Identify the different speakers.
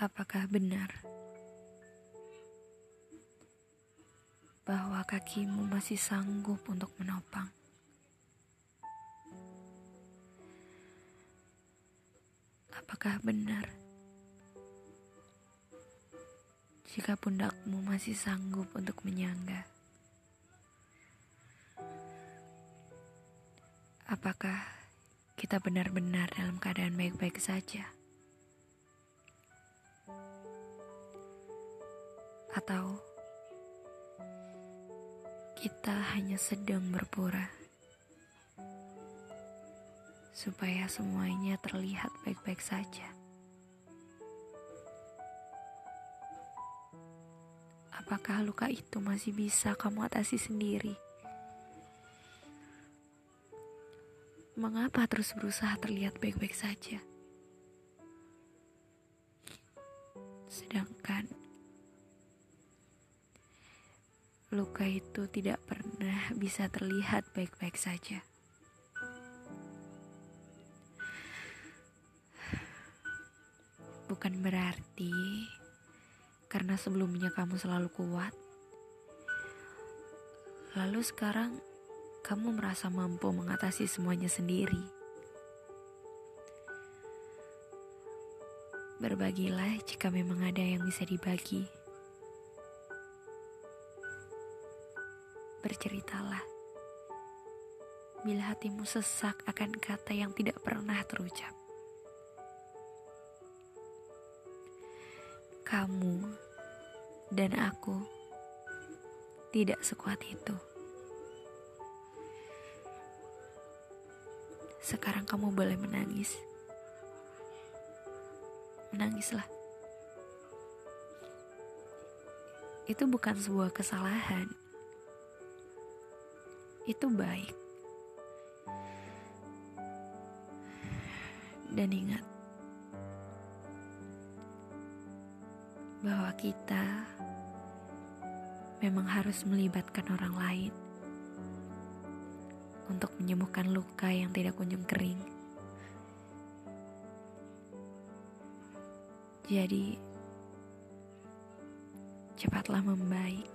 Speaker 1: Apakah benar bahwa kakimu masih sanggup untuk menopang? Apakah benar jika pundakmu masih sanggup untuk menyangga? Apakah kita benar-benar dalam keadaan baik-baik saja? Atau kita hanya sedang berpura supaya semuanya terlihat baik-baik saja. Apakah luka itu masih bisa kamu atasi sendiri? Mengapa terus berusaha terlihat baik-baik saja? Sedangkan luka itu tidak pernah bisa terlihat baik-baik saja. Bukan berarti karena sebelumnya kamu selalu kuat, lalu sekarang kamu merasa mampu mengatasi semuanya sendiri. Berbagilah jika memang ada yang bisa dibagi. Berceritalah. Bila hatimu sesak akan kata yang tidak pernah terucap. Kamu dan aku tidak sekuat itu. Sekarang kamu boleh menangis. Menangislah. Itu bukan sebuah kesalahan itu baik. Dan ingat bahwa kita memang harus melibatkan orang lain untuk menyembuhkan luka yang tidak kunjung kering. Jadi, cepatlah membaik.